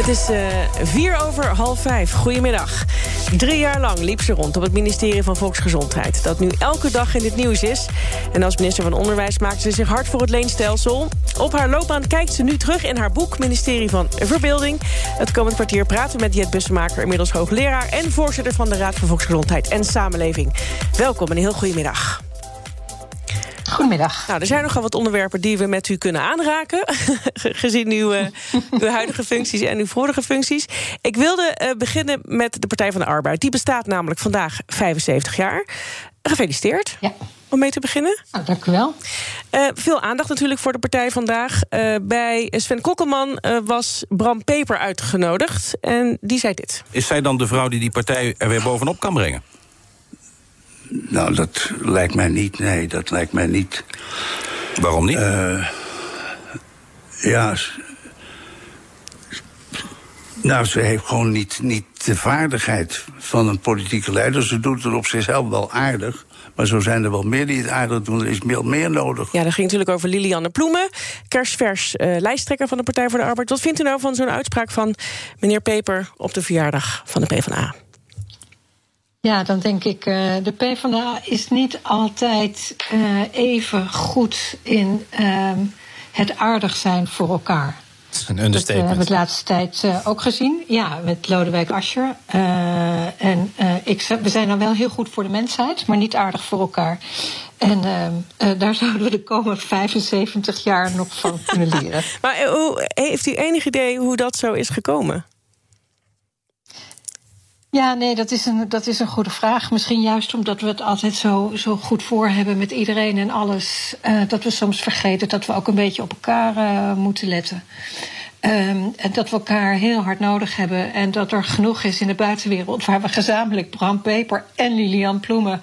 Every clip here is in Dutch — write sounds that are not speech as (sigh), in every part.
Het is uh, vier over half vijf. Goedemiddag. Drie jaar lang liep ze rond op het ministerie van Volksgezondheid... dat nu elke dag in het nieuws is. En als minister van Onderwijs maakte ze zich hard voor het leenstelsel. Op haar loopbaan kijkt ze nu terug in haar boek... Ministerie van Verbeelding. Het komend kwartier praten we met Jet Bussemaker... inmiddels hoogleraar en voorzitter van de Raad voor Volksgezondheid en Samenleving. Welkom en een heel goedemiddag. Goedemiddag. Nou, er zijn nogal wat onderwerpen die we met u kunnen aanraken. (laughs) gezien uw, uh, uw huidige functies en uw vorige functies. Ik wilde uh, beginnen met de Partij van de Arbeid. Die bestaat namelijk vandaag 75 jaar. Gefeliciteerd. Ja. Om mee te beginnen. Nou, dank u wel. Uh, veel aandacht natuurlijk voor de partij vandaag. bij Sven Kokkelman was Bram Peper uitgenodigd. En die zei dit. Is zij dan de vrouw die die partij er weer bovenop kan brengen? Nou, dat lijkt mij niet. Nee, dat lijkt mij niet. Waarom niet? Uh, ja. Nou, ze heeft gewoon niet, niet de vaardigheid van een politieke leider. Ze doet het op zichzelf wel aardig. Maar zo zijn er wel meer die het aardig doen. Er is veel meer nodig. Ja, dat ging natuurlijk over Lilianne Ploemen. Kerstvers uh, lijsttrekker van de Partij voor de Arbeid. Wat vindt u nou van zo'n uitspraak van meneer Peper... op de verjaardag van de PvdA? Ja, dan denk ik, uh, de PvdA is niet altijd uh, even goed in uh, het aardig zijn voor elkaar. Dat is een understatement. Dat hebben we de laatste tijd uh, ook gezien. Ja, met Lodewijk Asscher. en ik, we zijn dan wel heel goed voor de mensheid, maar niet aardig voor elkaar. En daar (laughs) zouden we de komende 75 jaar nog van kunnen leren. (laughs) maar heeft u enig idee hoe dat zo is gekomen? Ja, nee, dat is, een, dat is een goede vraag. Misschien juist omdat we het altijd zo, zo goed voor hebben met iedereen en alles. Uh, dat we soms vergeten dat we ook een beetje op elkaar uh, moeten letten. Um, en dat we elkaar heel hard nodig hebben. En dat er genoeg is in de buitenwereld waar we gezamenlijk Bram Peper en Lilian Ploemen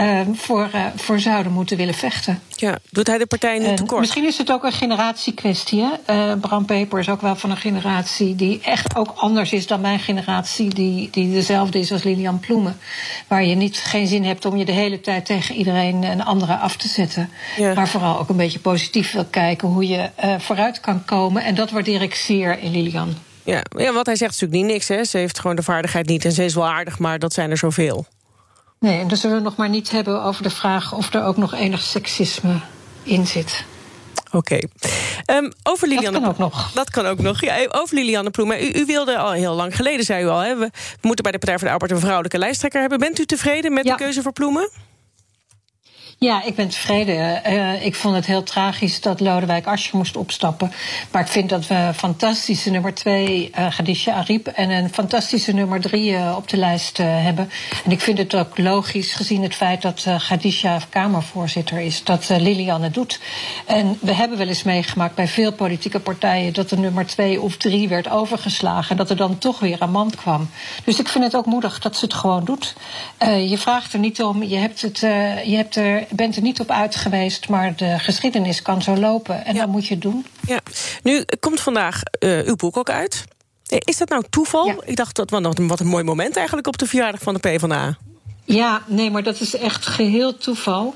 uh, voor, uh, voor zouden moeten willen vechten. Ja, doet hij de partij niet tekort? Misschien is het ook een generatiekwestie. Uh, Bram Peper is ook wel van een generatie die echt ook anders is dan mijn generatie, die, die dezelfde is als Lilian Ploemen. Waar je niet geen zin hebt om je de hele tijd tegen iedereen en anderen af te zetten. Ja. Maar vooral ook een beetje positief wil kijken hoe je vooruit kan komen. En dat waardeer ik zeer in Lilian. Ja, ja, wat hij zegt is natuurlijk niet niks. Hè. Ze heeft gewoon de vaardigheid niet en ze is wel aardig, maar dat zijn er zoveel. Nee, en dan zullen we nog maar niet hebben over de vraag of er ook nog enig seksisme in zit. Oké. Okay. Um, over Lilianne dat kan ook nog. Dat kan ook nog. Ja, over Lilianne Ploemen. U, u, wilde al heel lang geleden, zei u al... Hè, we moeten bij de Partij voor de Arbeid een vrouwelijke lijsttrekker hebben. Bent u tevreden met ja. de keuze voor Ploemen? Ja, ik ben tevreden. Uh, ik vond het heel tragisch dat Lodewijk Asscher moest opstappen. Maar ik vind dat we fantastische nummer twee, uh, Khadija Ariep... en een fantastische nummer drie uh, op de lijst hebben. En ik vind het ook logisch, gezien het feit dat Khadija Kamervoorzitter is... dat Liliane het doet. En we hebben wel eens meegemaakt bij veel politieke partijen... dat de nummer twee of drie werd overgeslagen... en dat er dan toch weer een man kwam. Dus ik vind het ook moedig dat ze het gewoon doet. je vraagt er niet om, je hebt, het, je hebt er bent er niet op uit geweest, maar de geschiedenis kan zo lopen. En ja. dan moet je het doen. Ja. Nu komt vandaag uh, uw boek ook uit. Is dat nou toeval? Ja. Ik dacht dat wat een mooi moment eigenlijk op de verjaardag van de PvdA. Ja, nee, maar dat is echt geheel toeval.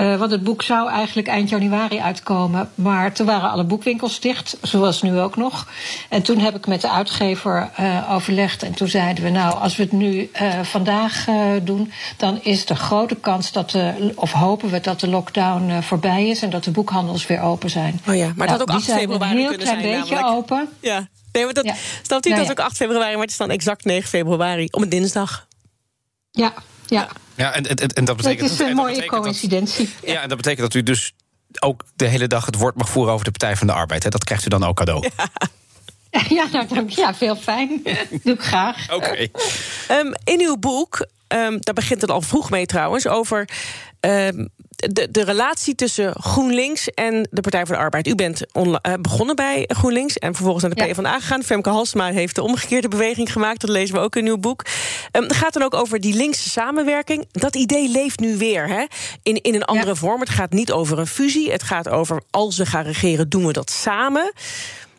Uh, want het boek zou eigenlijk eind januari uitkomen. Maar toen waren alle boekwinkels dicht, zoals nu ook nog. En toen heb ik met de uitgever uh, overlegd. En toen zeiden we, nou, als we het nu uh, vandaag doen... dan is de grote kans dat de, of hopen we dat de lockdown voorbij is... en dat de boekhandels weer open zijn. Oh ja, maar nou, dat ook 8 februari een heel kunnen klein zijn, beetje namelijk. open. Ja, nee, maar dat Ja. dat ja. ook 8 februari... maar het is dan exact 9 februari, om een dinsdag. Ja, ja. Ja, en, en, en dat betekent... het is en een mooie betekent dat- coïncidentie. ja, en dat betekent dat u dus ook de hele dag het woord mag voeren over de Partij van de Arbeid. Hè? Dat krijgt u dan ook cadeau. Ja, (laughs) nou, dank- ja veel fijn. (laughs) Doe ik graag. Oké. Ehm, in uw boek, ehm, daar begint het al vroeg mee trouwens, over ehm, de, de relatie tussen GroenLinks en de Partij voor de Arbeid. U bent begonnen bij GroenLinks en vervolgens naar de ja. PvdA gegaan. Femke Halsma heeft de omgekeerde beweging gemaakt. Dat lezen we ook in uw boek. Um, het gaat dan ook over die linkse samenwerking. Dat idee leeft nu weer hè? In, in een andere vorm. Het gaat niet over een fusie. Het gaat over als we gaan regeren, doen we dat samen.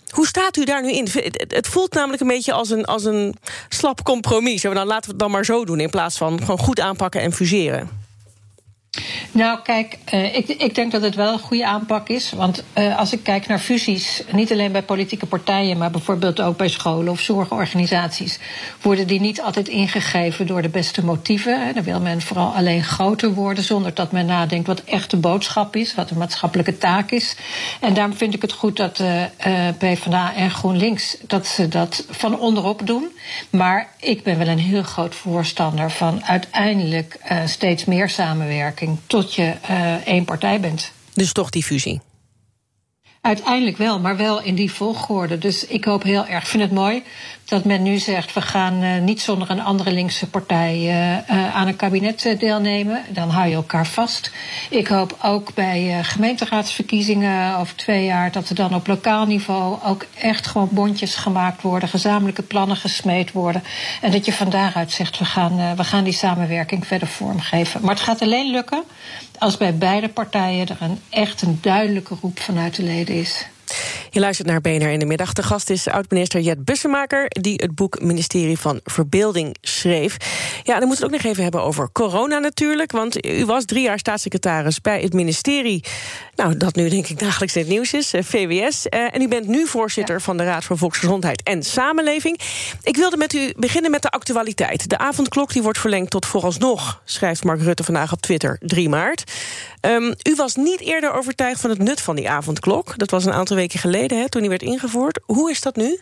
Hoe staat u daar nu in? Het voelt namelijk een beetje als een, als een slap compromis. Dan laten we het dan maar zo doen in plaats van gewoon goed aanpakken en fuseren. Nou, kijk, uh, ik, ik, denk dat het wel een goede aanpak is. Want uh, als ik kijk naar fusies, niet alleen bij politieke partijen, maar bijvoorbeeld ook bij scholen of zorgorganisaties, worden die niet altijd ingegeven door de beste motieven. Hè. Dan wil men vooral alleen groter worden, zonder dat men nadenkt wat echt de boodschap is, wat de maatschappelijke taak is. En daarom vind ik het goed dat uh, PvdA en GroenLinks dat ze dat van onderop doen. Maar ik ben wel een heel groot voorstander van uiteindelijk steeds meer samenwerking tot je uh, één partij bent. Dus toch die fusie? Uiteindelijk wel, maar wel in die volgorde. Dus ik hoop heel erg, vind het mooi dat men nu zegt: we gaan uh, niet zonder een andere linkse partij uh, uh, aan een kabinet deelnemen. Dan hou je elkaar vast. Ik hoop ook bij gemeenteraadsverkiezingen over twee jaar dat er dan op lokaal niveau ook echt gewoon bondjes gemaakt worden, gezamenlijke plannen gesmeed worden. En dat je van daaruit zegt: we gaan, we gaan die samenwerking verder vormgeven. Maar het gaat alleen lukken als bij beide partijen er een echt een duidelijke roep vanuit de leden is. Je luistert naar BNR in de middag. De gast is oud-minister Jet Bussemaker... die het boek Ministerie van Verbeelding schreef. Ja, dan moeten we het ook nog even hebben over corona natuurlijk. Want u was drie jaar staatssecretaris bij het ministerie... nou, dat nu denk ik dagelijks in het nieuws is, eh, VWS. Eh, en u bent nu voorzitter van de Raad voor Volksgezondheid en Samenleving. Ik wilde met u beginnen met de actualiteit. De avondklok die wordt verlengd tot vooralsnog... schrijft Mark Rutte vandaag op Twitter 3 maart. Um, u was niet eerder overtuigd van het nut van die avondklok. Dat was een aantal weken geleden, hè, toen die werd ingevoerd. Hoe is dat nu?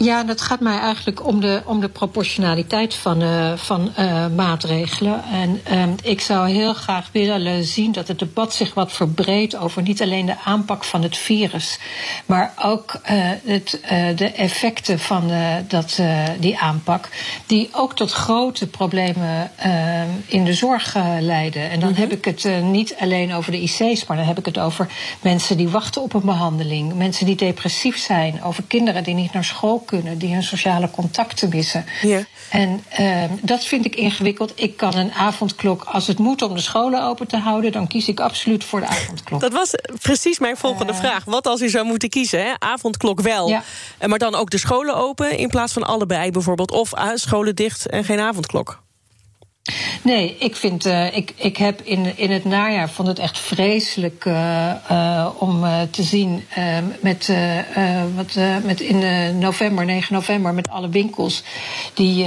Ja, dat gaat mij eigenlijk om de, om de proportionaliteit van, uh, van uh, maatregelen. En um, ik zou heel graag willen zien dat het debat zich wat verbreedt over niet alleen de aanpak van het virus, maar ook uh, het, de effecten van dat, die aanpak, die ook tot grote problemen ehm, in de zorg leiden. En dan mhm. heb ik het niet alleen over de IC's, maar dan heb ik het over mensen die wachten op een behandeling, mensen die depressief zijn, over kinderen die niet naar school kunnen, die hun sociale contacten missen. Ja. En uh, dat vind ik ingewikkeld. Ik kan een avondklok, als het moet om de scholen open te houden, dan kies ik absoluut voor de avondklok. Dat was precies mijn volgende uh, vraag. Wat als u zou moeten kiezen? Hè? Avondklok wel, ja. Eh, maar dan ook de scholen open in plaats van allebei bijvoorbeeld, of uh, scholen dicht en geen avondklok? Nee, ik vind, uh, ik, ik heb in, in het najaar vond het echt vreselijk uh, uh, om te zien met, wat, met in november, 9 november, met alle winkels die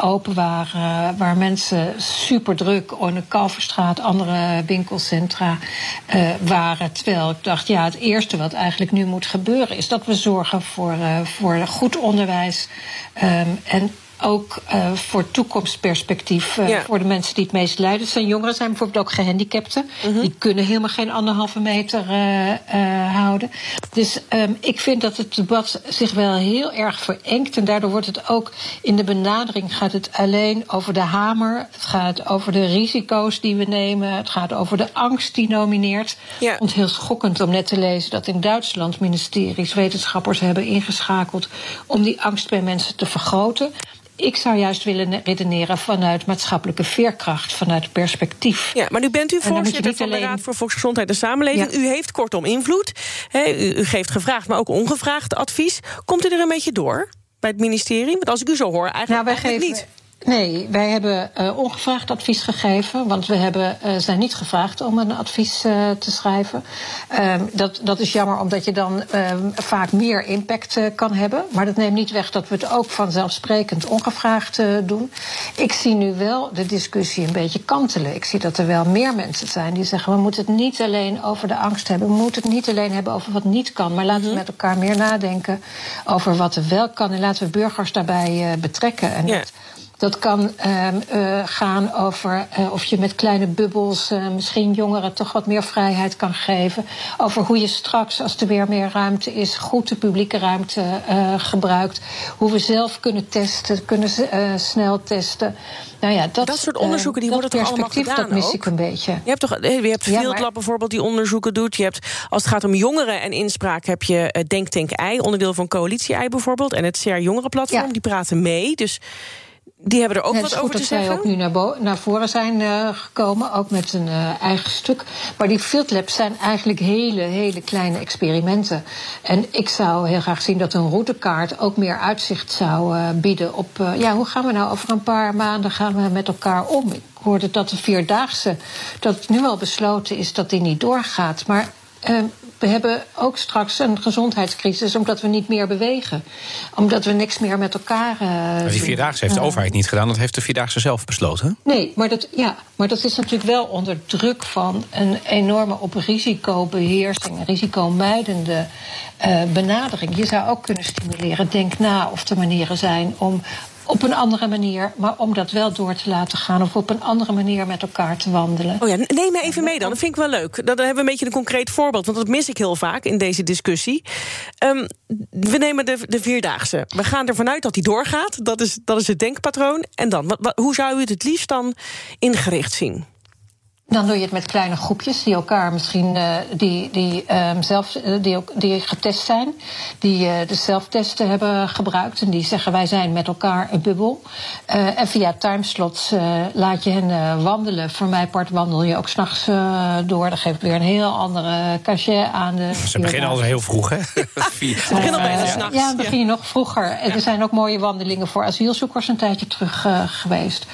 open waren, waar mensen super druk in de Kalverstraat, andere winkelcentra waren. Terwijl ik dacht, ja, het eerste wat eigenlijk nu moet gebeuren is dat we zorgen voor, voor goed onderwijs um, en ook uh, voor toekomstperspectief uh, ja. voor de mensen die het meest lijden. zijn jongeren, zijn bijvoorbeeld ook gehandicapten. Mm -hmm. Die kunnen helemaal geen anderhalve meter uh, houden. Dus um, ik vind dat het debat zich wel heel erg verengt. En daardoor wordt het ook in de benadering gaat het alleen over de hamer. Het gaat over de risico's die we nemen. Het gaat over de angst die nomineert. Ja. Want heel schokkend om net te lezen dat in Duitsland ministeries, wetenschappers hebben ingeschakeld om die angst bij mensen te vergroten. Ik zou juist willen redeneren vanuit maatschappelijke veerkracht, vanuit perspectief. Ja, maar nu bent u voorzitter van alleen... de Raad voor Volksgezondheid en Samenleving. Ja. U heeft kortom invloed. He, u, u, geeft gevraagd, maar ook ongevraagd advies. Komt u er een beetje door bij het ministerie? Want als ik u zo hoor, eigenlijk, nou, wij eigenlijk geven... niet. Nee, wij hebben uh, ongevraagd advies gegeven. Want we hebben, uh, zijn niet gevraagd om een advies uh, te schrijven. Um, dat, dat is jammer, omdat je dan um, vaak meer impact kan hebben. Maar dat neemt niet weg dat we het ook vanzelfsprekend ongevraagd doen. Ik zie nu wel de discussie een beetje kantelen. Ik zie dat er wel meer mensen zijn die zeggen... we moeten het niet alleen over de angst hebben. We moeten het niet alleen hebben over wat niet kan. Maar laten we met elkaar meer nadenken over wat er wel kan. En laten we burgers daarbij betrekken. En ja Dat kan uh, uh, gaan over uh, of je met kleine bubbels misschien jongeren toch wat meer vrijheid kan geven. Over hoe je straks, als er weer meer ruimte is, goed de publieke ruimte gebruikt. Hoe we zelf kunnen testen, kunnen snel testen. Nou ja, dat, dat soort onderzoeken die worden toch allemaal gedaan dat mis ik een beetje. Je hebt toch, je hebt Field Lab bijvoorbeeld die onderzoeken doet. Je hebt, als het gaat om jongeren en inspraak heb je Denktank Ei, onderdeel van Coalitie Ei bijvoorbeeld, en het CR Jongerenplatform. Ja. Die praten mee. Dus die hebben er ook wat over te zeggen. zij ook nu naar, naar voren zijn uh, gekomen, ook met een uh, eigen stuk. Maar die field labs zijn eigenlijk hele, hele kleine experimenten. En ik zou heel graag zien dat een routekaart ook meer uitzicht zou uh, bieden op... ja, hoe gaan we nou over een paar maanden gaan we met elkaar om? Ik hoorde dat de Vierdaagse, dat nu al besloten is dat die niet doorgaat. Maar we hebben ook straks een gezondheidscrisis omdat we niet meer bewegen. Omdat we niks meer met elkaar. Uh, maar die vierdaagse heeft de overheid niet gedaan, dat heeft de vierdaagse zelf besloten. Nee, maar dat, ja, maar dat is natuurlijk wel onder druk van een enorme op risicobeheersing, risicomijdende uh, benadering. Je zou ook kunnen stimuleren. Denk na of er manieren zijn om op een andere manier, maar om dat wel door te laten gaan of op een andere manier met elkaar te wandelen. Oh ja, neem me even mee dan. Dat vind ik wel leuk. Dan hebben we een beetje een concreet voorbeeld, want dat mis ik heel vaak in deze discussie. Um, we nemen de, de vierdaagse. We gaan ervan uit dat die doorgaat. Dat is, dat is het denkpatroon. En dan, wat, hoe zou u het het liefst dan ingericht zien? Dan doe je het met kleine groepjes die elkaar misschien uh, die, die, um, zelf, uh, die, ook, die getest zijn, die uh, de zelftesten hebben gebruikt en die zeggen wij zijn met elkaar een bubbel. en via timeslots laat je hen wandelen. Voor mij part wandel je ook s'nachts door. Dat geeft weer een heel andere cachet aan de. Ze beginnen al heel vroeg, hè? (laughs) Ze beginnen al s'nachts. Ja, dan begin je nog vroeger. En er zijn ook mooie wandelingen voor asielzoekers een tijdje terug geweest.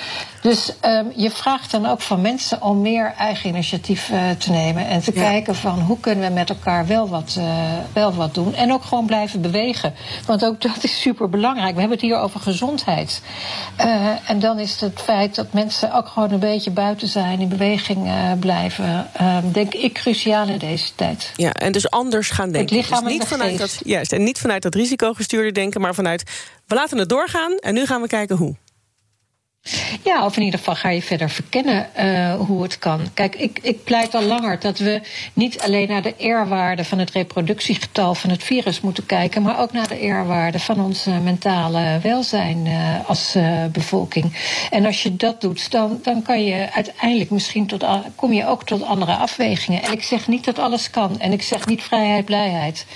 Dus um, je vraagt dan ook van mensen om meer eigen initiatief uh, te nemen. En te ja. kijken van hoe kunnen we met elkaar wel wat, uh, wel wat doen. En ook gewoon blijven bewegen. Want ook dat is super belangrijk. We hebben het hier over gezondheid. Uh, en dan is het feit dat mensen ook gewoon een beetje buiten zijn, in beweging blijven, denk ik cruciaal in deze tijd. Ja, en dus anders gaan denken. Het lichaam dus niet vanuit dat, juist, en niet vanuit dat risicogestuurde denken, maar vanuit we laten het doorgaan en nu gaan we kijken hoe. Ja, of in ieder geval ga je verder verkennen uh, hoe het kan. Kijk, ik, ik pleit al langer dat we niet alleen naar de R-waarde van het reproductiegetal van het virus moeten kijken, maar ook naar de R-waarde van ons mentale welzijn uh, als bevolking. En als je dat doet, dan, dan kan je uiteindelijk misschien tot, kom je ook tot andere afwegingen. En ik zeg niet dat alles kan. En ik zeg niet vrijheid, blijheid.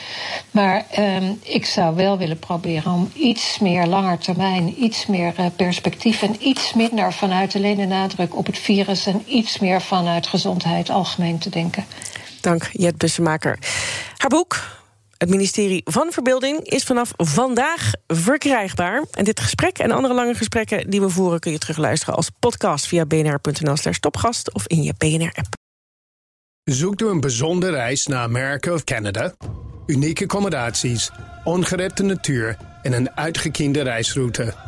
Maar um, ik zou wel willen proberen om iets meer langer termijn, iets meer perspectief en iets iets minder vanuit alleen de nadruk op het virus en iets meer vanuit gezondheid algemeen te denken. Dank, Jet Bussemaker. Haar boek, het ministerie van Verbeelding is vanaf vandaag verkrijgbaar. En dit gesprek en andere lange gesprekken die we voeren... kun je terugluisteren als podcast via bnr.nl slash topgast... of in je BNR-app. Zoekt u een bijzondere reis naar Amerika of Canada? Unieke accommodaties, ongerepte natuur en een uitgekiende reisroute...